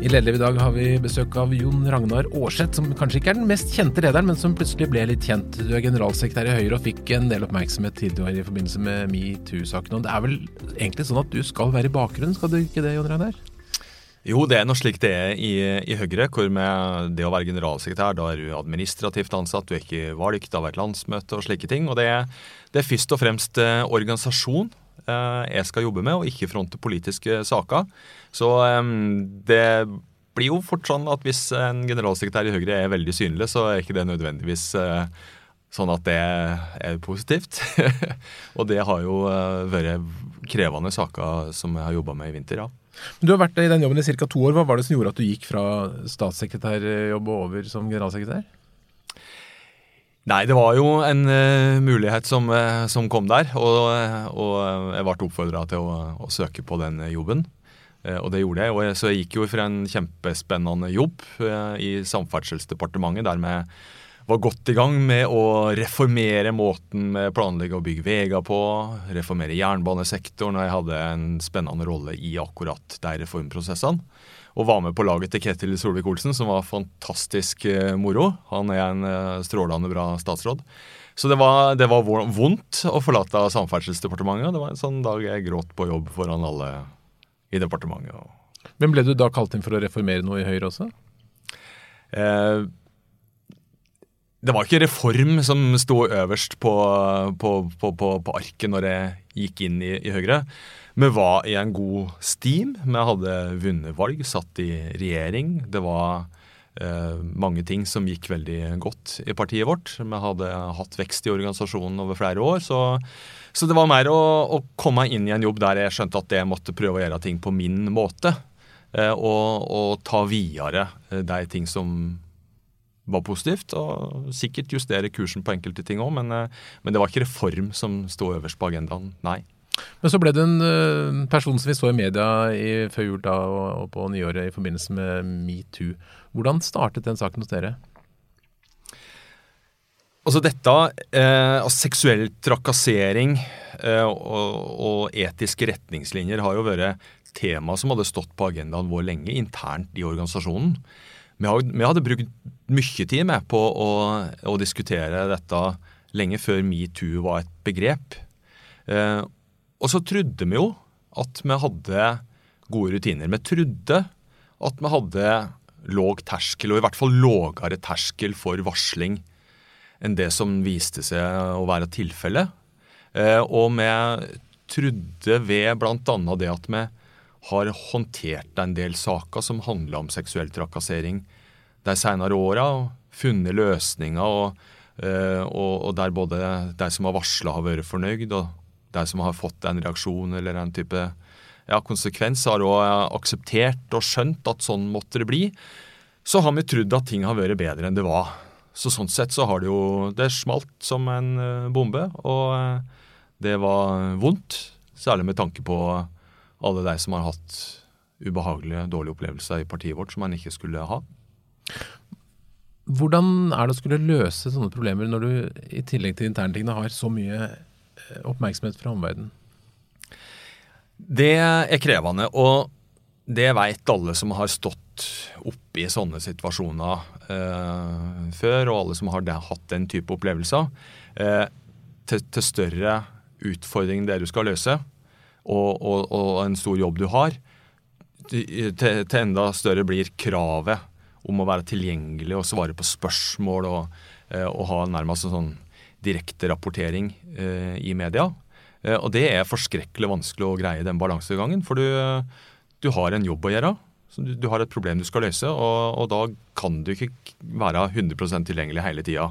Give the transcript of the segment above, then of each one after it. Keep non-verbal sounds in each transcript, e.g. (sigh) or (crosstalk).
I Lederliv i dag har vi besøk av Jon Ragnar Aarseth, som kanskje ikke er den mest kjente lederen, men som plutselig ble litt kjent. Du er generalsekretær i Høyre og fikk en del oppmerksomhet tidligere i forbindelse med metoo-saken. Det er vel egentlig sånn at du skal være i bakgrunnen, skal du ikke det, Jon Ragnar? Jo, det er noe slik det er i, i Høyre, hvor med det å være generalsekretær, da er du administrativt ansatt, du er ikke valgt av et landsmøte og slike ting. Og det det er først og fremst eh, organisasjon jeg skal jobbe med, og ikke fronte politiske saker. Så eh, det blir jo fort sånn at hvis en generalsekretær i Høyre er veldig synlig, så er ikke det nødvendigvis eh, sånn at det er positivt. (laughs) og det har jo eh, vært krevende saker som jeg har jobba med i vinter, ja. Men Du har vært i den jobben i ca. to år. Hva var det som gjorde at du gikk fra statssekretærjobb og over som generalsekretær? Nei, det var jo en uh, mulighet som, uh, som, kom der. Og, og jeg ble oppfordra til å, å, søke på den jobben. Uh, og det gjorde jeg. Jeg, så jeg gikk jo for en kjempespennende jobb i Samferdselsdepartementet, der med var godt i gang med å reformere måten med planlegge å bygge veier på, reformere jernbanesektoren, og jeg hadde en spennende rolle i akkurat de reformprosessene. Og var med på laget til Ketil Solvik-Olsen, som var fantastisk eh, moro. Han er en eh, strålende bra statsråd. Så det var, det var, vondt å forlate Samferdselsdepartementet. Det var en sånn dag jeg gråt på jobb foran alle i departementet. Men ble du da kalt inn for å reformere noe i Høyre også? Eh, det var ikke reform som sto øverst på, på, på, på arket når jeg gikk inn i, i, Høyre. Vi var i en god steam. Vi hadde vunnet valg, satt i regjering. Det var eh, mange ting som gikk veldig godt i partiet vårt. Vi hadde hatt vekst i organisasjonen over flere år. Så, så det var mer å, å, komme inn i en jobb der jeg skjønte at jeg måtte prøve å gjøre ting på min måte. Eh, og, og ta videre eh, de ting som var positivt, og sikkert justere kursen på enkelte ting òg, men, eh, men, det var ikke reform som sto øverst på agendaen, nei. Men så ble det en uh, person som vi så i media i, før jul da, og, og, på nyåret i forbindelse med metoo. Hvordan startet den saken hos dere? Altså dette, eh, seksuell trakassering eh, og, og, etiske retningslinjer har jo vært tema som hadde stått på agendaen vår lenge internt i organisasjonen. Vi hadde brukt mye tid med på å, å, diskutere dette lenge før metoo var et begrep. Eh, og så trodde vi jo at vi hadde gode rutiner. Vi trodde at vi hadde låg terskel, og i hvert fall lågere terskel for varsling enn det som viste seg å være tilfellet. Eh, og vi trodde ved bl.a. det at vi har håndtert en del saker som handler om seksuell trakassering de senere åra. Funnet løsninger, og, eh, og, og, der både de som har varsla, har vært fornøyd, og de som har fått en reaksjon eller en type ja, konsekvens, har òg akseptert og skjønt at sånn måtte det bli. Så har vi trodd at ting har vært bedre enn det var. Så sånn sett så har det jo Det smalt som en eh, bombe, og eh, det var vondt. Særlig med tanke på alle de som har hatt ubehagelige, dårlige opplevelser i partiet vårt som man ikke skulle ha. Hvordan er det å skulle løse sånne problemer når du i tillegg til interntingene har så mye eh, oppmerksomhet fra omverdenen? Det er krevende, og det veit alle som har stått oppe i sånne situasjoner eh, før, og alle som har hatt den type opplevelser. Eh, til, til, større utfordring det du skal løse, og, og, og en stor jobb du har, til, til, enda større blir kravet om å være tilgjengelig og svare på spørsmål og, eh, og ha nærmest en sånn direkterapportering eh, i media. Eh, og det er forskrekkelig vanskelig å greie den balansegangen, for du, du har en jobb å gjøre. Du, du, har et problem du skal løse, og, og da kan du ikke være 100% tilgjengelig hele tida.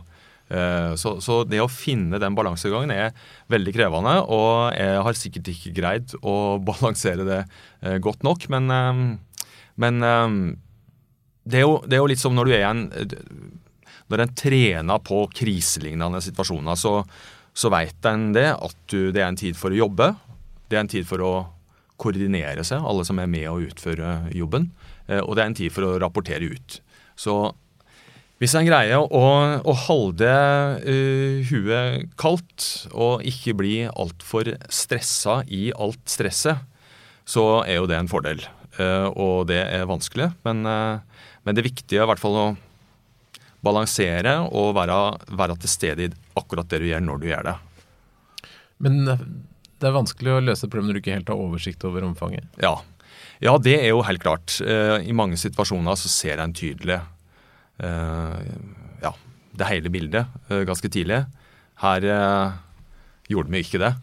Eh, så, så, det å finne den balansegangen er veldig krevende, og jeg har sikkert ikke greid å (laughs) balansere det eh, godt nok, men, eh, men det, er jo, det er jo litt som når du er en Når en trener på kriselignende situasjoner, så, så veit en det at du, det er en tid for å jobbe. Det er en tid for å koordinere seg, alle som er med å utføre jobben. Og det er en tid for å rapportere ut. Så hvis en greier å, å holde uh, huet kaldt og ikke bli altfor stressa i alt stresset, så er jo det en fordel. og det er vanskelig. Men, men det viktige er i hvert fall å balansere og være, være til stede i akkurat det du gjør, når du gjør det. Men det er vanskelig å løse problemet når du ikke helt har oversikt over omfanget? Ja. ja, det er jo helt klart. I mange situasjoner så ser en tydelig ja, det hele bildet ganske tidlig. Her gjorde vi ikke det.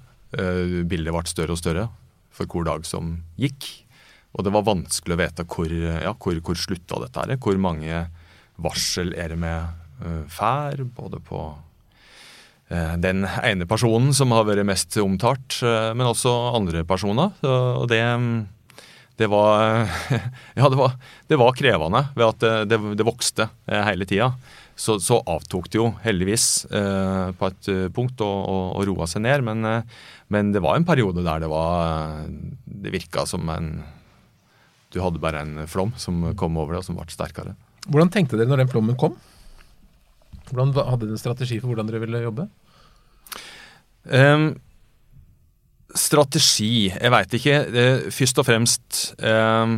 Bildet ble større og større for hver dag som gikk. Og det var vanskelig å vite hvor, ja, hvor, hvor slutta dette her. Hvor mange varsel er det med uh, fær, både på den ene personen som har vært mest omtalt, men også andre personer. og det, det var (laughs) Ja, det var, det var, krevende ved at det, det vokste hele tida. Så, så, avtok det jo heldigvis på et punkt og, og, og roa seg ned. Men, men, det var en periode der det var Det virka som en Du hadde bare en flom som kom over deg, og som ble sterkere. Hvordan tenkte dere når den flommen kom? Hvordan Hadde dere en strategi for hvordan dere ville jobbe? Um, strategi Jeg veit ikke. Uh, først og fremst eh,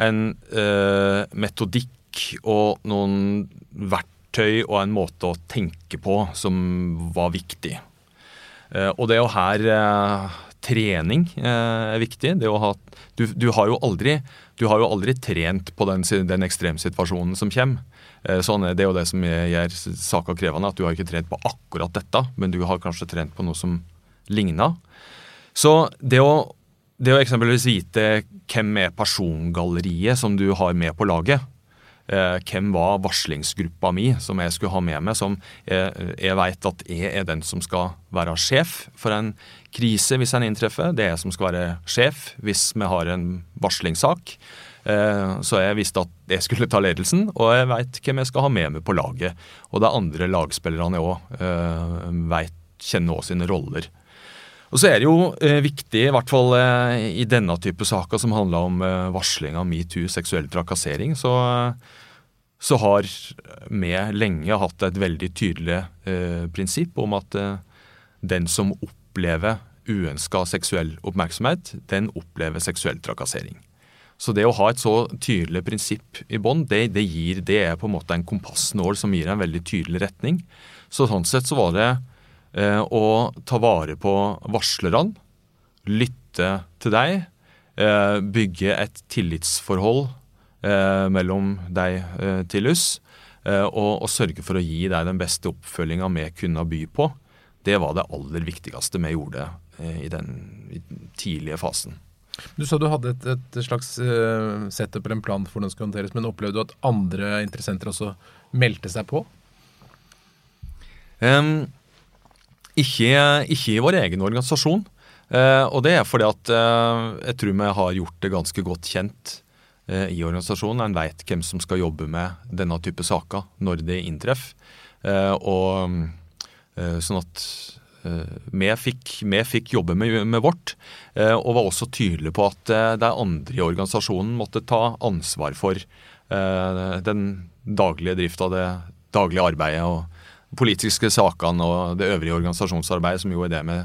en eh, metodikk og noen verktøy og en måte å tenke på som var viktig. Eh, og det er jo her trening er viktig. Det å ha, du, du har jo aldri du har jo aldri trent på den, den ekstremsituasjonen som kommer. Eh, sånn, det er jo det som gjør saka krevende, at du har ikke trent på akkurat dette, men du har kanskje trent på noe som ligner. Så det å, det å eksempelvis vite hvem er persongalleriet som du har med på laget, eh, hvem var varslingsgruppa mi som jeg skulle ha med meg, som jeg, jeg veit at jeg er den som skal være sjef for en krise hvis en inntreffer. Det er jeg som skal være sjef hvis vi har en varslingssak. Eh, så jeg visste at jeg skulle ta ledelsen, og jeg veit hvem jeg skal ha med meg på laget. Og er andre lagspillerne òg eh, kjenner også sine roller. Og så er det jo eh, viktig, i hvert fall i denne type saker som handler om varsling av metoo, seksuell trakassering, så, så har vi lenge hatt et veldig tydelig prinsipp om at den som opplever uønska seksuell oppmerksomhet, den opplever seksuell trakassering. Så det å ha et så tydelig prinsipp i bånn, det, det, det, er på en måte en kompassnål som gir en veldig tydelig retning. Så sånn sett så var det eh, å ta vare på varslerne, lytte til deg, eh, bygge et tillitsforhold eh, mellom deg eh, til eh, og, og, sørge for å gi deg den beste oppfølginga vi kunne by på. Det var det aller viktigste vi gjorde eh, i den tidlige fasen. Du sa du hadde et, et slags uh, setup eller en plan for hvordan det skulle håndteres, men opplevde du at andre interessenter også meldte seg på? Um, ikke, ikke, i vår egen organisasjon. Uh, og det er fordi at uh, jeg tror vi har gjort det ganske godt kjent uh, i organisasjonen. En veit hvem som skal jobbe med denne type saker når det inntreffer. og sånn at vi fikk, vi fikk jobbe med, med, vårt, og var også tydelige på at de andre i organisasjonen måtte ta ansvar for den daglige drifta, det daglige arbeidet og politiske sakene og det øvrige organisasjonsarbeidet, som jo er det vi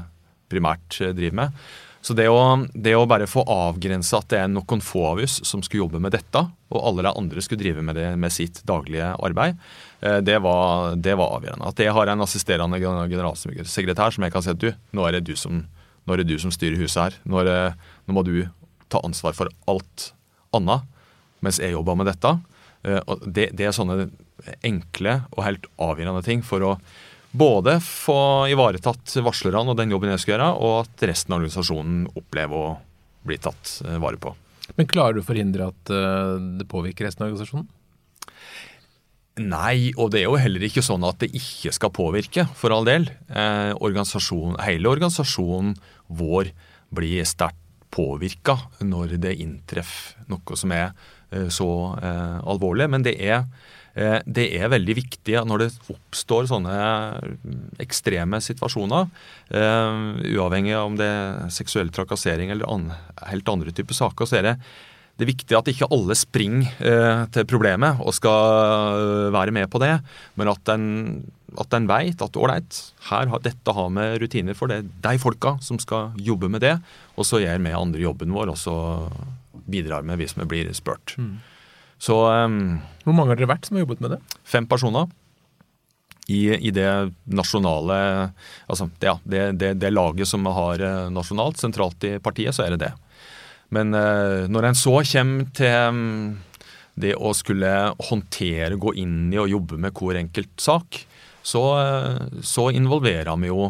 primært driver med. Så det å, det å bare få avgrensa at det er noen få av oss som skulle jobbe med dette, og alle de andre skulle drive med det med sitt daglige arbeid, eh, det var, det var avgjørende. At jeg har en assisterende generalsekretær som jeg kan si at du, nå er det du som, er det du som styrer huset her. Nå, det, nå, må du ta ansvar for alt annet mens jeg jobber med dette. Eh, det, det er sånne enkle og helt avgjørende ting for å både få ivaretatt varslerne og den jobben jeg skal gjøre, og at resten av organisasjonen opplever å bli tatt eh, vare på. Men klarer du å forhindre at eh, det påvirker resten av organisasjonen? Nei, og det er jo heller ikke sånn at det ikke skal påvirke, for all del. Eh, organisasjon, hele organisasjonen vår blir sterkt påvirka når det inntreffer noe som er så eh, alvorlig. Men det er Eh, det er veldig viktig når det oppstår sånne ekstreme situasjoner, eh, uavhengig av om det er seksuell trakassering eller helt andre typer saker, så er det, det er viktig at ikke alle springer eh, til problemet og skal være med på det, men at en, at en vet at ålreit, dette har vi rutiner for. Det er de folka som skal jobbe med det, og så gjør vi andre jobben vår, og så bidrar med hvis vi blir spurt. Mm. Så um, Hvor mange har dere vært som har jobbet med det? Fem personer. I, i det nasjonale Altså ja, det, det, det, laget som vi har nasjonalt, sentralt i partiet, så er det det. Men uh, når en så kommer til um, det å skulle håndtere, gå inn i og jobbe med hver enkelt sak, så, så involverer vi jo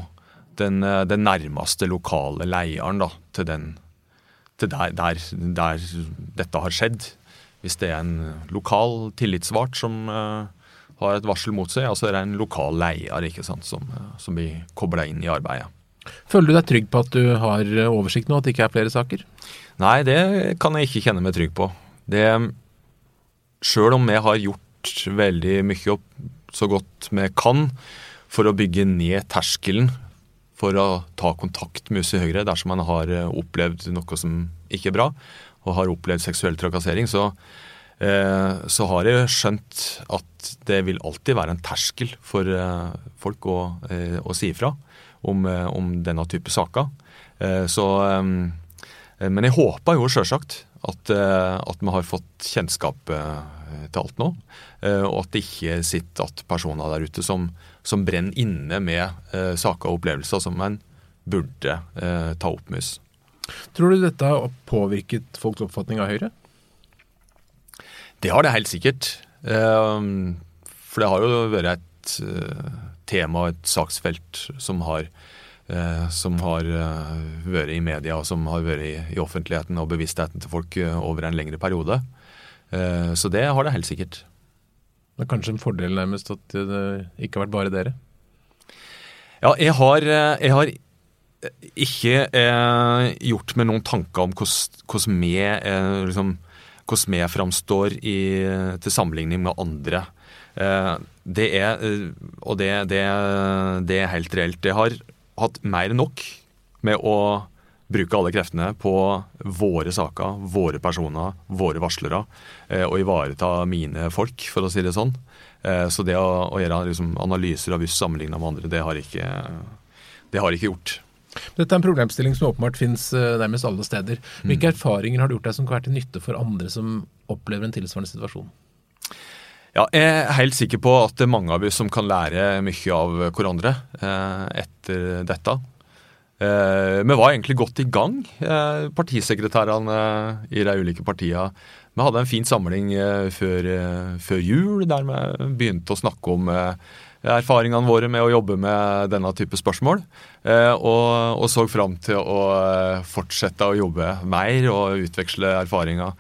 den, den, nærmeste lokale leieren da, til, den, til der, der, der, dette har skjedd. Hvis det er en lokal tillitsvart som uh, har et varsel mot seg, altså altså er det en lokal leier ikke sant, som, som blir kobla inn i arbeidet. Føler du deg trygg på at du har oversikt nå, at det ikke er flere saker? Nei, det kan jeg ikke kjenne meg trygg på. Det Sjøl om vi har gjort veldig mye opp så godt vi kan for å bygge ned terskelen for å ta kontakt med USI Høyre dersom man har eh, opplevd noe som ikke er bra, og har opplevd seksuell trakassering, så, eh, så har jeg skjønt at det vil alltid være en terskel for eh, folk å, å si ifra om, om, denne type saker. Så Men jeg håper jo sjølsagt at, at vi har fått kjennskap til alt nå. Og at det ikke sitter at personer der ute som, som brenner inne med eh, saker og opplevelser som en burde eh, ta opp med oss. Tror du dette har påvirket folks oppfatning av Høyre? Det har det helt sikkert. For det har jo vært et tema et saksfelt som har, som har vært i media og som har vært i offentligheten og bevisstheten til folk over en lengre periode. Eh, så det har det helt sikkert. Det er kanskje en fordel nærmest at det ikke har vært bare dere? Ja, jeg har, eh, jeg har ikke eh, gjort meg noen tanker om hvordan vi, eh, liksom, framstår i, til sammenligning med andre. Eh, det er, eh, og det, det, det, er helt reelt. Jeg har hatt mer enn nok med å bruke alle kreftene på våre saker, våre personer, våre varslere, eh, og ivareta mine folk, for å si det sånn. Eh, så det å, å gjøre liksom, analyser av VUS sammenligna med andre, det har ikke, det har ikke gjort. Dette er en problemstilling som åpenbart finnes eh, nærmest alle steder. Hvilke mm. erfaringer har du gjort deg som kan være til nytte for andre som opplever en tilsvarende situasjon? Ja, jeg er helt sikker på at det er mange av oss som kan lære mye av hverandre etter dette. Eh, vi var egentlig godt i gang, eh, partisekretærene i de ulike partiene. Vi hadde en fin samling eh, før, før, jul, der vi begynte å snakke om erfaringene våre med å jobbe med denne type spørsmål. Og, og så fram til å fortsette å jobbe mer og utveksle erfaringer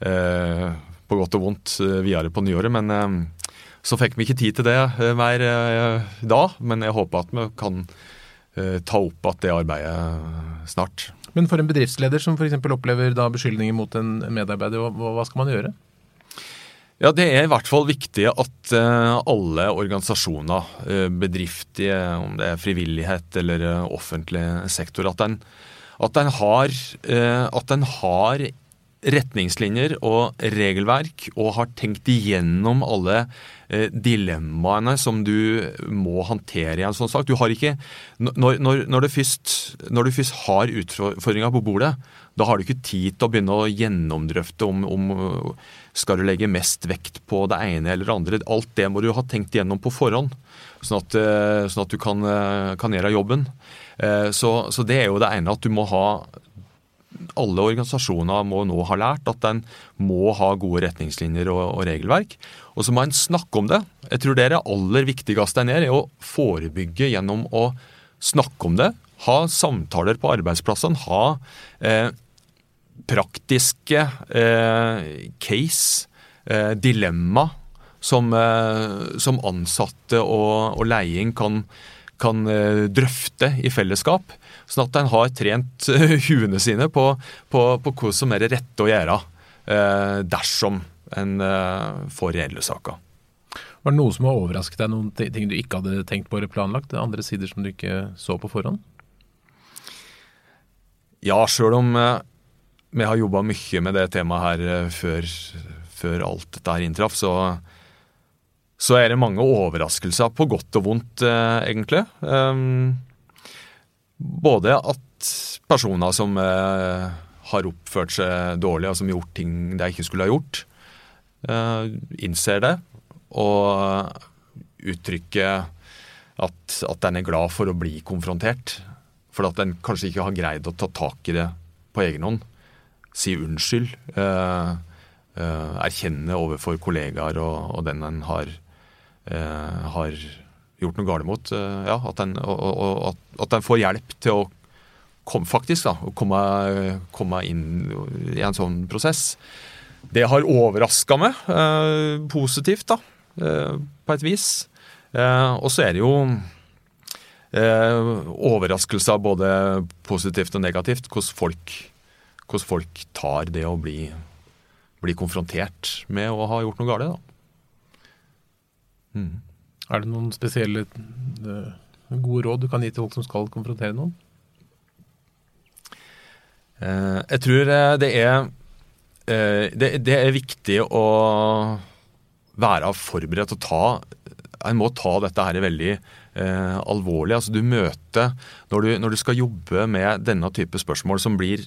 på godt og vondt videre på nyåret. Men så fikk vi ikke tid til det mer da. Men jeg håper at vi kan Eh, ta opp at det arbeidet snart. Men for en bedriftsleder som f.eks. opplever da beskyldninger mot en medarbeider, hva, hva, skal man gjøre? Ja, Det er i hvert fall viktig at uh, alle organisasjoner, uh, bedrifter, om det er frivillighet eller offentlig sektor, at den, at den har, at den har retningslinjer og regelverk og har tenkt igjennom alle eh, dilemmaene som du må håndtere i en sånn sak. Du har ikke, når, når, når, du først, når, du først, har utfordringa på bordet, da har du ikke tid til å begynne å gjennomdrøfte om, om skal du legge mest vekt på det ene eller det andre. Alt det må du ha tenkt igjennom på forhånd, sånn at, eh, sånn at du kan, eh, kan, gjøre jobben. Så, så det er jo det ene at du må ha alle organisasjoner må nå ha lært at en må ha gode retningslinjer og, og, regelverk. Og så må en snakke om det. Jeg tror det er det aller viktigste en gjør, er å forebygge gjennom å snakke om det. Ha samtaler på arbeidsplassene. Ha eh, praktiske eh, case, eh, dilemma, som, eh, som, ansatte og, og leding kan, kan eh, drøfte i fellesskap. Sånn at en har trent eh, (laughs) huene sine på, på, på hva som er det rette å gjøre eh, dersom en eh, får reelle saker. Var det noe som har overrasket deg, noen ting du ikke hadde tenkt på eller planlagt? Andre sider som du ikke så på forhånd? Ja, sjøl om vi har jobba mye med det temaet her før, før alt dette her inntraff, så, så er det mange overraskelser, på godt og vondt, egentlig. Um, både at personer som eh, har oppført seg dårlig og som har gjort ting de ikke skulle ha gjort, eh, innser det og uttrykker at, at den er glad for å bli konfrontert. For at den kanskje ikke har greid å ta tak i det på egen hånd. Si unnskyld. Eh, uh, erkjenne overfor kollegaer og, og den en har, har gjort noe galt mot. ja, at den, og, og, at den får hjelp til å komme, faktisk da, komme, komme, inn i en sånn prosess. Det har overraska meg eh, positivt, da, eh, på et vis. Eh, og så er det jo eh, overraskelser både positivt og negativt. Hvordan folk, hvordan folk tar det å bli, bli, konfrontert med å ha gjort noe galt. Mm. Er det noen spesielle eh, gode råd du kan gi til folk som skal konfrontere noen? Eh, jeg tror eh, det er det, er viktig å være forberedt og ta En må ta dette her veldig alvorlig. Altså, du møter når du, når du, skal jobbe med denne type spørsmål som blir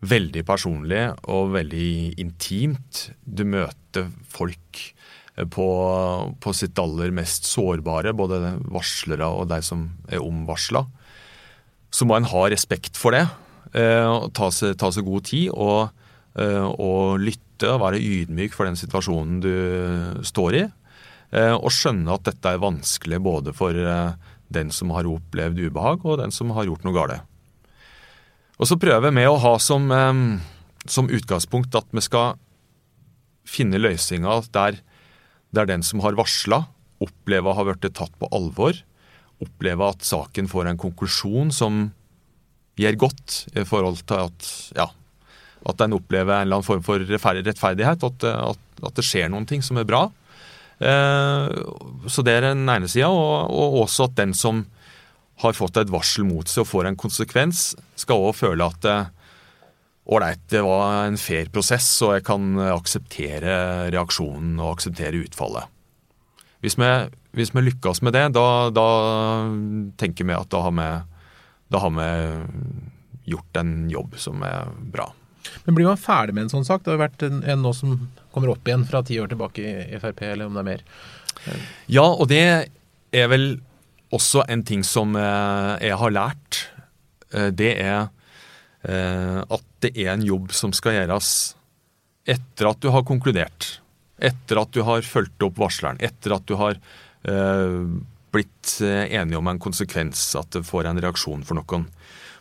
veldig personlig og veldig intimt Du møter folk på, på sitt aller mest sårbare, både varslere og de som er omvarsla. Så må en ha respekt for det. Eh, ta seg, ta seg god tid og, eh, og, lytte og være ydmyk for den situasjonen du står i. Eh, og skjønne at dette er vanskelig både for den som har opplevd ubehag, og den som har gjort noe galt. Og så prøver vi å ha som, som utgangspunkt at vi skal finne løsninger der, der den som har varsla, opplever å ha blitt tatt på alvor, opplever at saken får en konklusjon som gir godt i forhold til at ja, at en opplever en eller annen form for rettferdighet. At, at, at det skjer noen ting som er bra. Eh, så det er den ene sida. Og, og, også at den som har fått et varsel mot seg og får en konsekvens, skal òg føle at ålreit, det var en fair prosess, og jeg kan akseptere reaksjonen og akseptere utfallet. Hvis vi, hvis vi lykkes med det, da, da tenker vi at da har vi da har vi gjort en jobb som er bra. Men Blir man ferdig med en sånn sak? Det har vært en, en nå som kommer opp igjen fra ti år tilbake i Frp, eller om det er mer? Ja, og det er vel også en ting som eh, jeg har lært. Eh, det er at det er en jobb som skal gjøres etter at du har konkludert. Etter at du har fulgt opp varsleren. Etter at du har blitt eh, enige om en konsekvens, at det får en reaksjon for noen,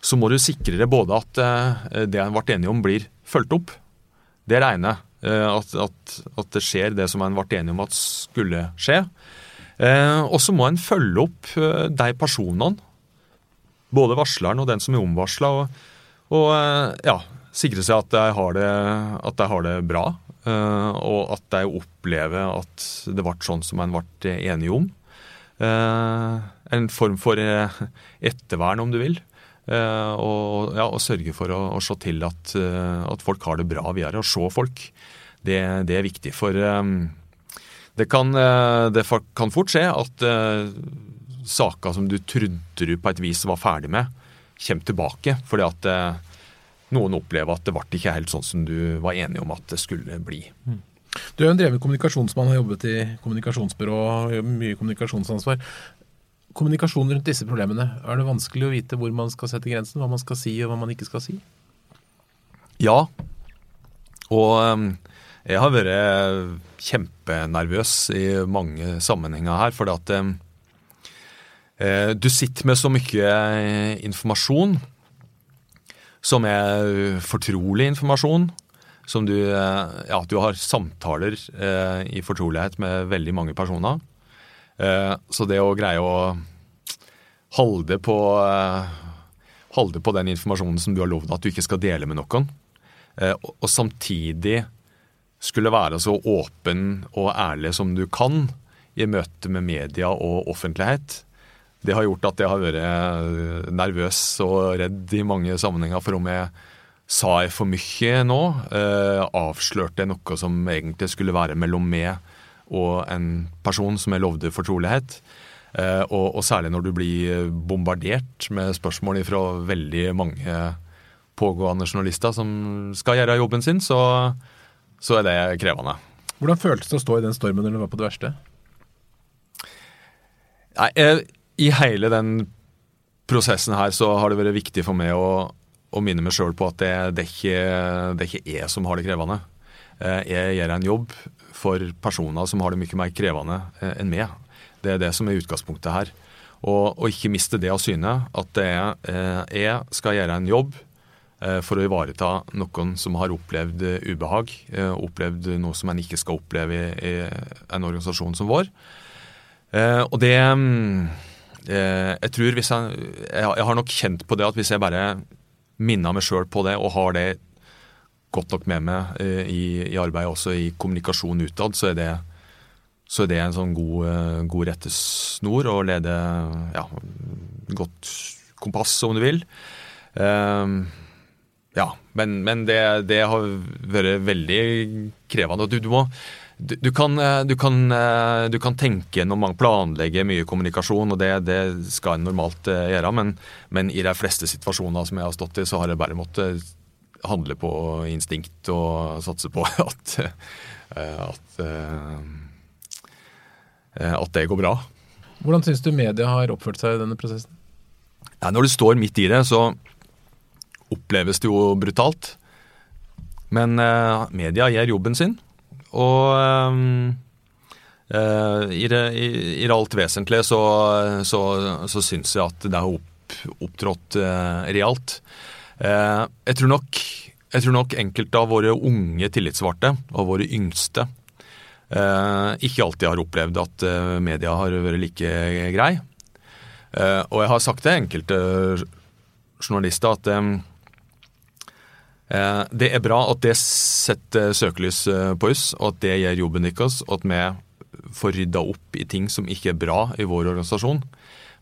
så må du sikre deg både at eh, det en ble enige om, blir fulgt opp. Det er. Eh, at, at, at, det skjer det som en ble enige om at skulle skje. Og så må en følge opp de personene, både varsleren og den som er omvarsla, og, og, ja, sikre seg at jeg har det, at jeg har det bra. Og at jeg opplever at det ble sånn som en ble enige om. Eh, en form for eh, ettervern, om du vil. Eh, og, ja, og sørge for å, å se til at, at, folk har det bra videre. Og se folk. Det, det er viktig. For det kan, det kan fort skje at saker som du trodde du på et vis var ferdig med, kommer tilbake. Fordi at noen opplever at det ble ikke helt sånn som du var enig om at det skulle bli. Mm. Du er jo en dreven kommunikasjonsmann, har jobbet i kommunikasjonsbyrå og mye kommunikasjonsansvar. Kommunikasjon rundt disse problemene, er det vanskelig å vite hvor man skal sette grensen? Hva man skal si og hva man ikke skal si? Ja. Og ehm, jeg har vært kjempenervøs i mange sammenhenger her. fordi at ehm, eh, du sitter med så mye informasjon som er fortrolig informasjon som du eh, Ja, du har samtaler eh, i fortrolighet med veldig mange personer. Eh, så det å greie å holde på eh, Holde på den informasjonen som du har lovd at du ikke skal dele med noen, eh, og samtidig skulle være så åpen og ærlig som du kan i møte med media og offentlighet. Det har gjort at jeg har vært eh, nervøs og redd i mange sammenhenger for om jeg Sa jeg for mye nå? Eh, avslørte jeg noe som egentlig skulle være mellom meg og en person som jeg lovde fortrolighet? Eh, og, og, særlig når du blir bombardert med spørsmål fra veldig mange pågående journalister som skal gjøre jobben sin, så, så er det krevende. Hvordan føltes det å stå i den stormen når du var på det verste? Nei, eh, I hele den prosessen her så har det vært viktig for meg å, å minne meg sjøl på at det, det, er ikke, det er ikke jeg som har det krevende. Eh, jeg gjør en jobb for personer som har det mye mer krevende eh, enn meg. Det er det som er utgangspunktet her. Og, og ikke miste det av syne at er, eh, jeg skal gjøre en jobb for å ivareta noen som har opplevd ubehag, opplevd noe som en ikke skal oppleve i, en organisasjon som vår. Og det Jeg tror hvis jeg Jeg har nok kjent på det at hvis jeg bare minner meg sjøl på det og har det godt nok med meg eh, i, i arbeidet også i kommunikasjon utad, så er det, så er det en sånn god, eh, god rettesnor å lede ja, godt kompass, om du vil. Uh, ja, men, men det, det, har vært veldig krevende. Du, du, må, du, du, kan, du, kan, du kan tenke når man planlegger mye kommunikasjon, og det, det skal en normalt gjøre, men, men, i de fleste situasjoner som jeg har stått i, så har jeg bare måttet handle på instinkt og satse på (laughs) at, eh, at, eh, at det går bra. Hvordan syns du media har oppført seg i denne prosessen? Ja, når du står midt i det, så oppleves det jo brutalt. Men media gjør jobben sin. Og um, i, det, i, i, det, alt vesentlige så, så, så syns jeg at det har opp, opptrådt uh, realt. Uh, jeg tror, nok, jeg tror nok enkelte av våre unge tillitsvalgte, og våre yngste, ikke alltid har opplevd at media har vært like grei. Og jeg har sagt til enkelte journalister at det er bra at det setter søkelys på oss, og at det gjør jobben deres, og at vi får rydda opp i ting som ikke er bra i vår organisasjon.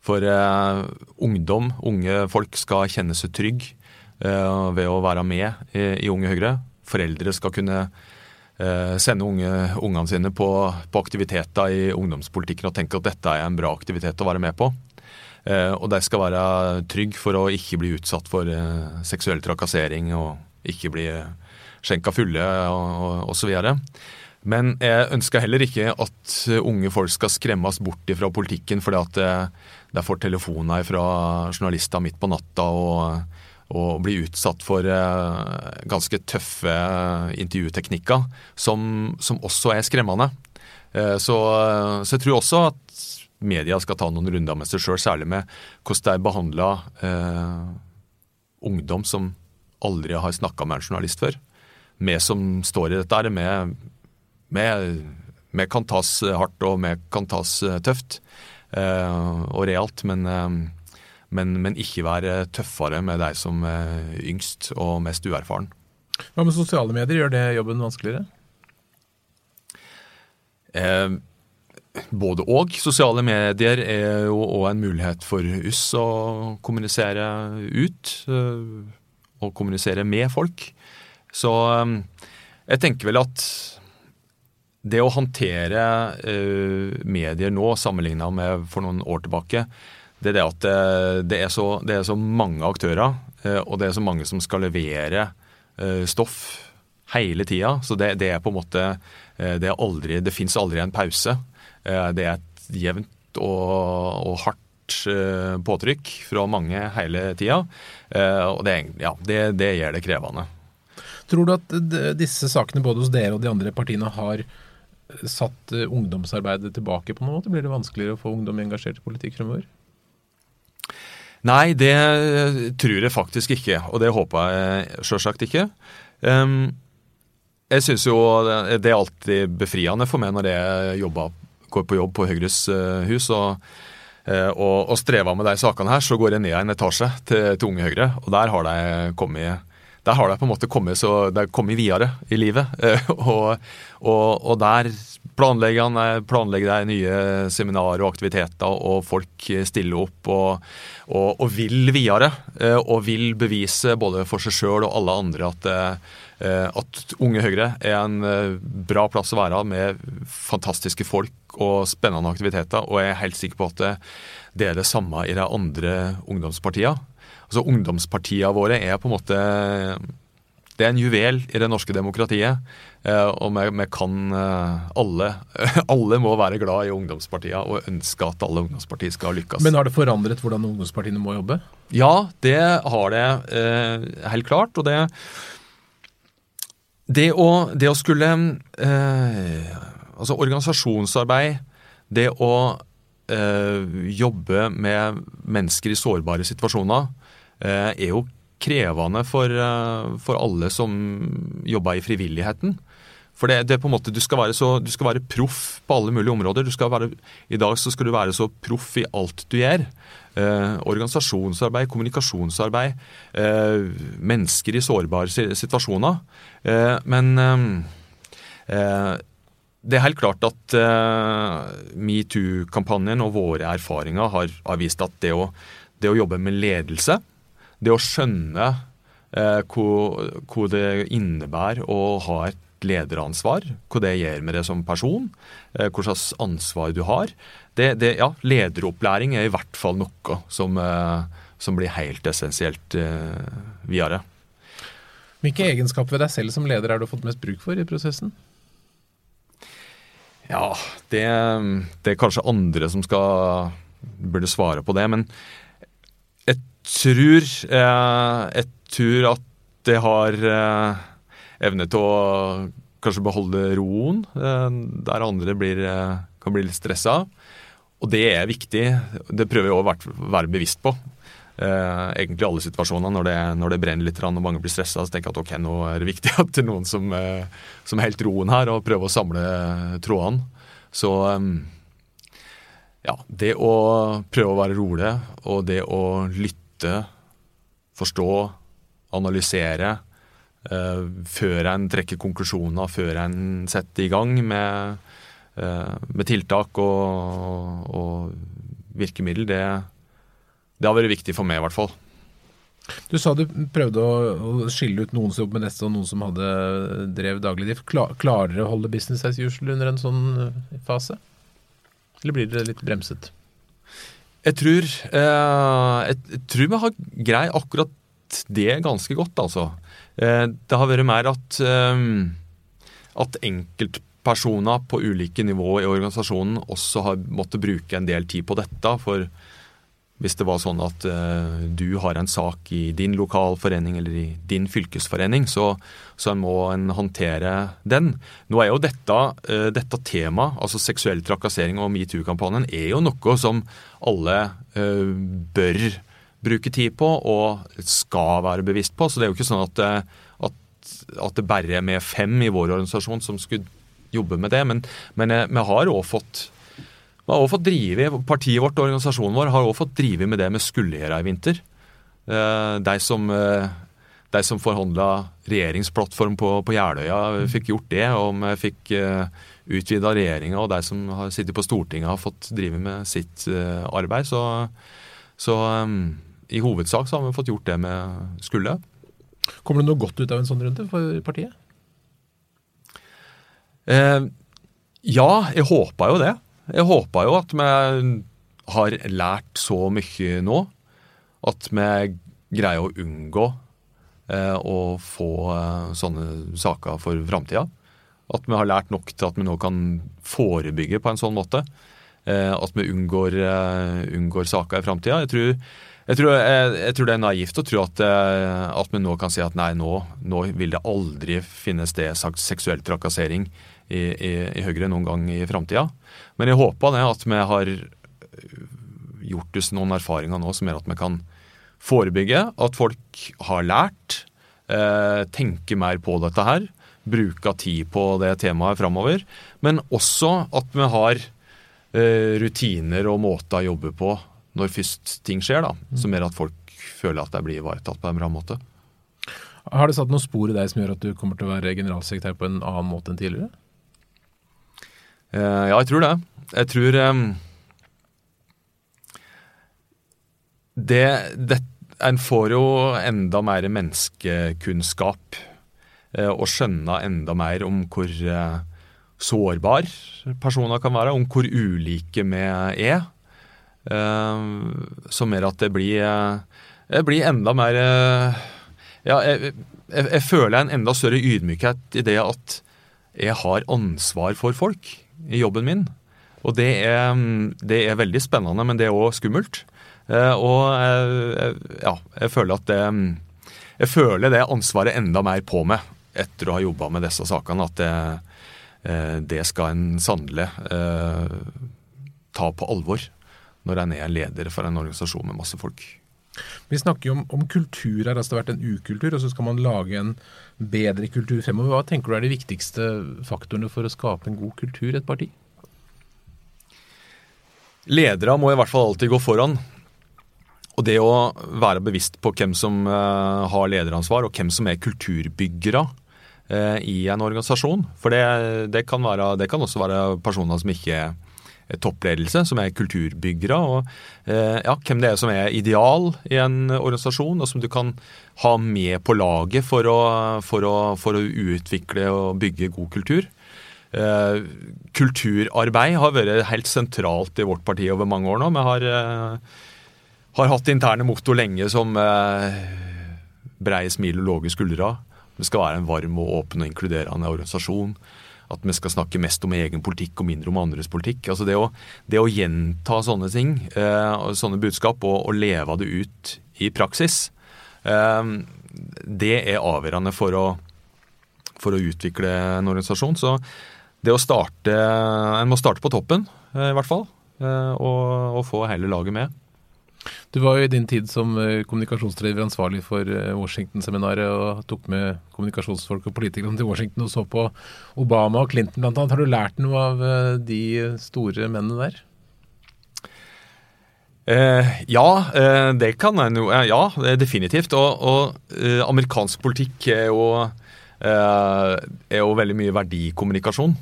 For eh, ungdom, unge folk, skal kjenne seg trygge Eh, ved å være med i Unge Høyre. Foreldre skal kunne eh, sende unge, ungene sine på, på, aktiviteter i ungdomspolitikken og tenke at dette er en bra aktivitet å være med på. Eh, og de skal være trygge for å ikke bli utsatt for seksuell trakassering og ikke bli skjenka fulle og osv. Men jeg ønsker heller ikke at unge folk skal skremmes bort fra politikken fordi at de får telefoner fra journalister midt på natta og og blir utsatt for eh, ganske tøffe intervjuteknikker, som, som også er skremmende. Eh, så, så, jeg tror også at media skal ta noen runder med seg sjøl, særlig med hvordan de behandler eh, ungdom som aldri har snakka med en journalist før. Vi som står i dette, vi kan tas hardt og vi kan tas tøft eh, og realt, men eh, men, men, ikke være tøffere med deg som er yngst og mest uerfaren. Hva med sosiale medier, gjør det jobben vanskeligere? Eh, både og. Sosiale medier er jo òg en mulighet for oss å kommunisere ut. Eh, og kommunisere med folk. Så eh, jeg tenker vel at det å håndtere eh, medier nå, sammenligna med for noen år tilbake, det er det at eh, det er, så, det er så mange aktører, eh, og det er så mange som skal levere stoff hele tida. Så det, det, er på en måte Det, aldri, det fins aldri en pause. Det er et jevnt og, og hardt påtrykk fra mange hele tida. Og det, ja, det, det gjør det krevende. Tror du at disse sakene både hos dere og de andre partiene har satt ungdomsarbeidet tilbake på noe måte? Blir det vanskeligere å få ungdom engasjert i politikk fremover? Nei, det tror jeg faktisk ikke, og det håper jeg sjølsagt ikke. Um, jeg syns jo det er alltid befriende for meg når jeg jobber, går på jobb på Høyres hus og, og, og, strever med de sakene her, så går jeg ned en etasje til, til Unge Høyre, og der har de kommet der har de på en måte kommet, så de kommet videre i livet. Uh, (laughs) og, og, og der planlegger, planlegger de nye seminarer og aktiviteter, og folk stiller opp og, og, vil videre. Eh, og vil bevise både for seg sjøl og alle andre at, eh, at Unge Høyre er en eh, bra plass å være med fantastiske folk og spennende aktiviteter. Og jeg er helt sikker på at det er det samme i de andre ungdomspartiene. altså Ungdomspartiene våre er på en måte det er en juvel i det norske demokratiet. Eh, og vi, kan eh, alle (laughs) Alle må være glad i ungdomspartiene og ønske at alle ungdomspartier skal lykkes. Men har det forandret hvordan ungdomspartiene må jobbe? Ja, det har det eh, helt klart. Og det Det å, det å skulle eh, Altså organisasjonsarbeid, det å eh, jobbe med mennesker i sårbare situasjoner, eh, er jo krevende for, eh, for alle som jobber i frivilligheten. For det, det, er på en måte, Du skal være, være proff på alle mulige områder. Være, I dag så skal du være så proff i alt du gjør. Eh, organisasjonsarbeid, kommunikasjonsarbeid, eh, mennesker i sårbare situasjoner. Eh, men eh, eh, det er helt klart at metoo-kampanjen og våre erfaringer har, har vist at det å, det å jobbe med ledelse det å skjønne eh, hva, det innebærer å ha et lederansvar, hva det gjør med deg som person, eh, hva slags ansvar du har. Det, det, ja, lederopplæring er i hvert fall noe som, eh, som blir helt essensielt eh, videre. Hvilke egenskaper ved deg selv som leder har du fått mest bruk for i prosessen? Ja, det, det er kanskje andre som skal burde svare på det. Men tror eh, Jeg tror at det har evne til å kanskje beholde roen, eh, der andre blir, kan bli litt stressa. Og det er viktig. Det prøver jeg å være bevisst på. Uh, egentlig alle situasjoner. Når det, når det brenner litt og mange blir stressa, så tenker jeg at ok, nå er det viktig (laughs) at det er noen som, som helt roen her og prøver å samle trådene. Så ja, det å prøve å være rolig og det å lytte forstå, analysere før en trekker konklusjoner, før en setter i gang med, uh, med tiltak og, og virkemiddel, det, det, har vært viktig for meg i hvert fall. Du sa du prøvde å, skille ut noen som jobbet med neste og noen som hadde drev daglig drift. Klarer dere å holde business as usual under en sånn eh, fase? Eller blir det litt bremset? Jeg tror, eh, jeg tror vi har grei akkurat det ganske godt, altså. Eh, det har vært mer at, eh, at enkeltpersoner på ulike nivå i organisasjonen også har måttet bruke en del tid på dette. For hvis det var sånn at uh, du har en sak i din lokalforening eller i din fylkesforening, så, så må en håndtere den. Nå er jo dette, dette temaet, altså seksuell trakassering og metoo-kampanjen, er jo noe som alle bør bruke tid på og skal være bevisst på. Så det er jo ikke sånn at, at, at det bare er med fem i vår organisasjon som skulle jobbe med det. Men, men vi har òg fått vi har også fått drive, Partiet vårt og organisasjonen vår har også fått drive med det med skullegjera i vinter. Eh, de som, eh, de som forhandla regjeringsplattform på, på Jeløya, fikk gjort det. Og vi fikk eh, utvida regjeringa, og de som har sittet på Stortinget, har fått drive med sitt arbeid. Så, så i hovedsak så har vi fått gjort det vi skulle. Kommer det noe godt ut av en sånn runde for partiet? Eh, ja, jeg håper jo det. Jeg håper jo at vi har lært så mye nå at vi greier å unngå eh, å få eh, sånne saker for framtida. At vi har lært nok til at vi nå kan forebygge på en sånn måte. Eh, at vi unngår, eh, unngår saker i framtida. Jeg, jeg, jeg, jeg, tror det er naivt å tro at, eh, at, vi nå kan si at nei, nå, nå vil det aldri finnes det seksuell trakassering i, i, i Høyre noen gang i framtida. Men jeg håper det at vi har gjort oss noen erfaringer nå som gjør at vi kan forebygge, at folk har lært, eh, tenker mer på dette her, bruker tid på det temaet framover. Men også at vi har eh, rutiner og måter å jobbe på når først ting skjer, da, som gjør at folk føler at de blir ivaretatt på en bra måte. Har det satt noen spor i deg som gjør at du kommer til å være generalsekretær på en annen måte enn tidligere? Eh, ja, jeg tror det. Jeg tror um, det, det, En får jo enda mer menneskekunnskap uh, og skjønner enda mer om hvor uh, sårbar personer kan være, om hvor ulike vi er. Uh, som gjør at det blir jeg blir enda mer eh, Ja, jeg, jeg, jeg føler en enda større ydmykhet i det at jeg har ansvar for folk i jobben min. Og det er, det er veldig spennende, men det er òg skummelt. Eh, og ja, jeg føler at det Jeg føler det ansvaret enda mer på meg etter å ha jobba med disse sakene. At det, eh, det skal en sannelig eh, ta på alvor når en er leder for en organisasjon med masse folk. Vi snakker jo om, om kultur her. altså Det har vært en ukultur, og så skal man lage en bedre kultur fremover. Hva tenker du er de viktigste faktorene for å skape en god kultur i et parti? Ledere må i hvert fall alltid gå foran. Og det å være bevisst på hvem som uh, har lederansvar, og hvem som er kulturbyggere uh, i en organisasjon. For det, det, kan være, det, kan også være personer som ikke er toppledelse, som er kulturbyggere. Og uh, ja, hvem det er som er ideal i en organisasjon, og som du kan ha med på laget for å, for å, for å utvikle og bygge god kultur. Eh, kulturarbeid har vært helt sentralt i vårt parti over mange år nå. Vi har, eh, har hatt interne motto lenge som eh, breie smil og lave skuldre. Det skal være en varm og åpen og inkluderende organisasjon. At vi skal snakke mest om egen politikk og mindre om andres politikk. Altså det å, det å gjenta sånne ting, eh, sånne budskap, og, og, leve det ut i praksis, eh, det er avgjørende for å, for å utvikle en organisasjon. Så det å starte En må starte på toppen, eh, i hvert fall. Og, og få hele laget med. Du var jo i din tid som eh, kommunikasjonsdriver ansvarlig for Washington-seminaret og tok med kommunikasjonsfolk og politikere til Washington og så på Obama og Clinton bl.a. Har du lært noe av de store mennene der? Eh, ja, det kan jeg jo. Ja, definitivt. Og, og eh, amerikansk politikk er jo, eh, er jo veldig mye verdikommunikasjon.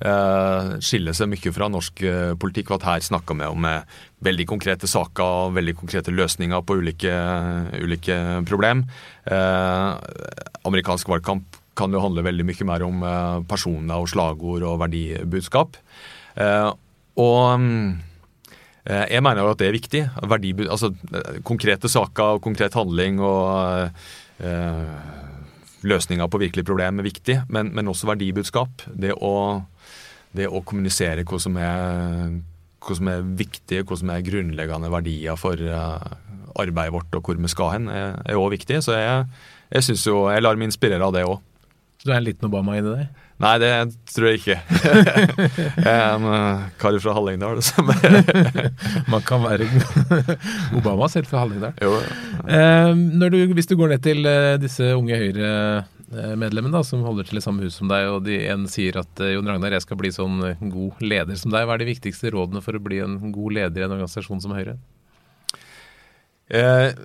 Uh, skiller seg mye fra norsk uh, politikk. at Her snakker vi om veldig konkrete saker veldig konkrete løsninger på ulike, ulike problem. amerikansk valgkamp kan jo handle veldig mye mer om personer og slagord og verdibudskap. og um, jeg mener jo at det er viktig. Verdibud, altså, konkrete saker og konkret handling og løsninger på virkelige problem er viktig, men, men også verdibudskap. Det å det å kommunisere hva som er, hva som er viktig, hva som er grunnleggende verdier for uh, arbeidet vårt og hvor vi skal hen, er òg viktig. Så jeg, jeg jo, jeg lar meg inspirere av det òg. Så du er en liten Obama inni deg? Nei, det tror jeg ikke. (laughs) jeg er en uh, kar fra Hallingdal. (laughs) Man kan være (laughs) Obama selv fra Hallingdal. Jo. Uh, hvis du går ned til uh, disse unge Høyre-medlemmene da, som holder til i samme hus som deg, og de en sier at eh, Jon Ragnar, jeg skal bli sånn eh, god leder som deg. Hva er de viktigste rådene for å bli en god leder i en organisasjon som Høyre? Eh,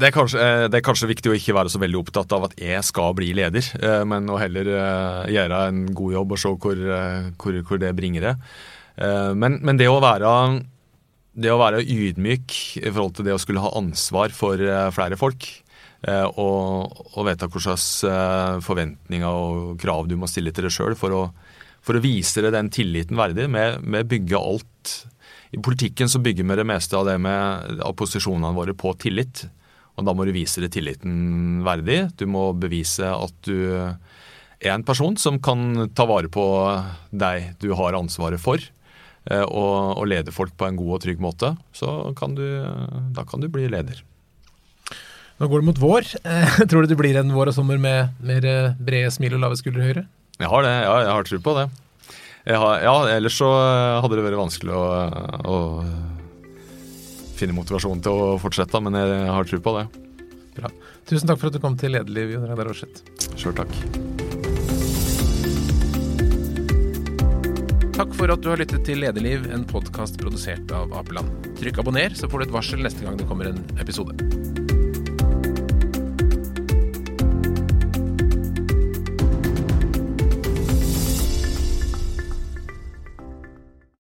det, er kanskje, det, er kanskje, viktig å ikke være så veldig opptatt av at jeg skal bli leder, eh, men å heller eh, gjøre en god jobb og se hvor, hvor, hvor det bringer det. Men, men, det å være det å være ydmyk i forhold til det å skulle ha ansvar for flere folk, Eh, og, og vite slags eh, forventninger og krav du må stille til deg sjøl for, for, å vise deg den tilliten verdig. med å bygge alt I politikken så bygger vi det meste av det med, av posisjonene våre på tillit. Og da må du vise det tilliten verdig. Du må bevise at du er en person som kan ta vare på deg du har ansvaret for. Eh, og, og lede folk på en god og trygg måte. Så kan du, da kan du bli leder. Nå går det mot vår. Eh, (laughs) tror du det blir en vår og sommer med mer eh, brede smil og lave skuldre høyre? Jeg har det, ja, jeg har tro på det. Har, ja, ellers så hadde det vært vanskelig å, å, finne motivasjon til å fortsette, men jeg har tro på det. Bra. Tusen takk for at du kom til Lederliv, Jon Reidar Aarseth. Sjøl takk. Takk for at du har lyttet til Lederliv, en podkast produsert av Apeland. Trykk abonner, så får du et varsel neste gang det kommer en episode.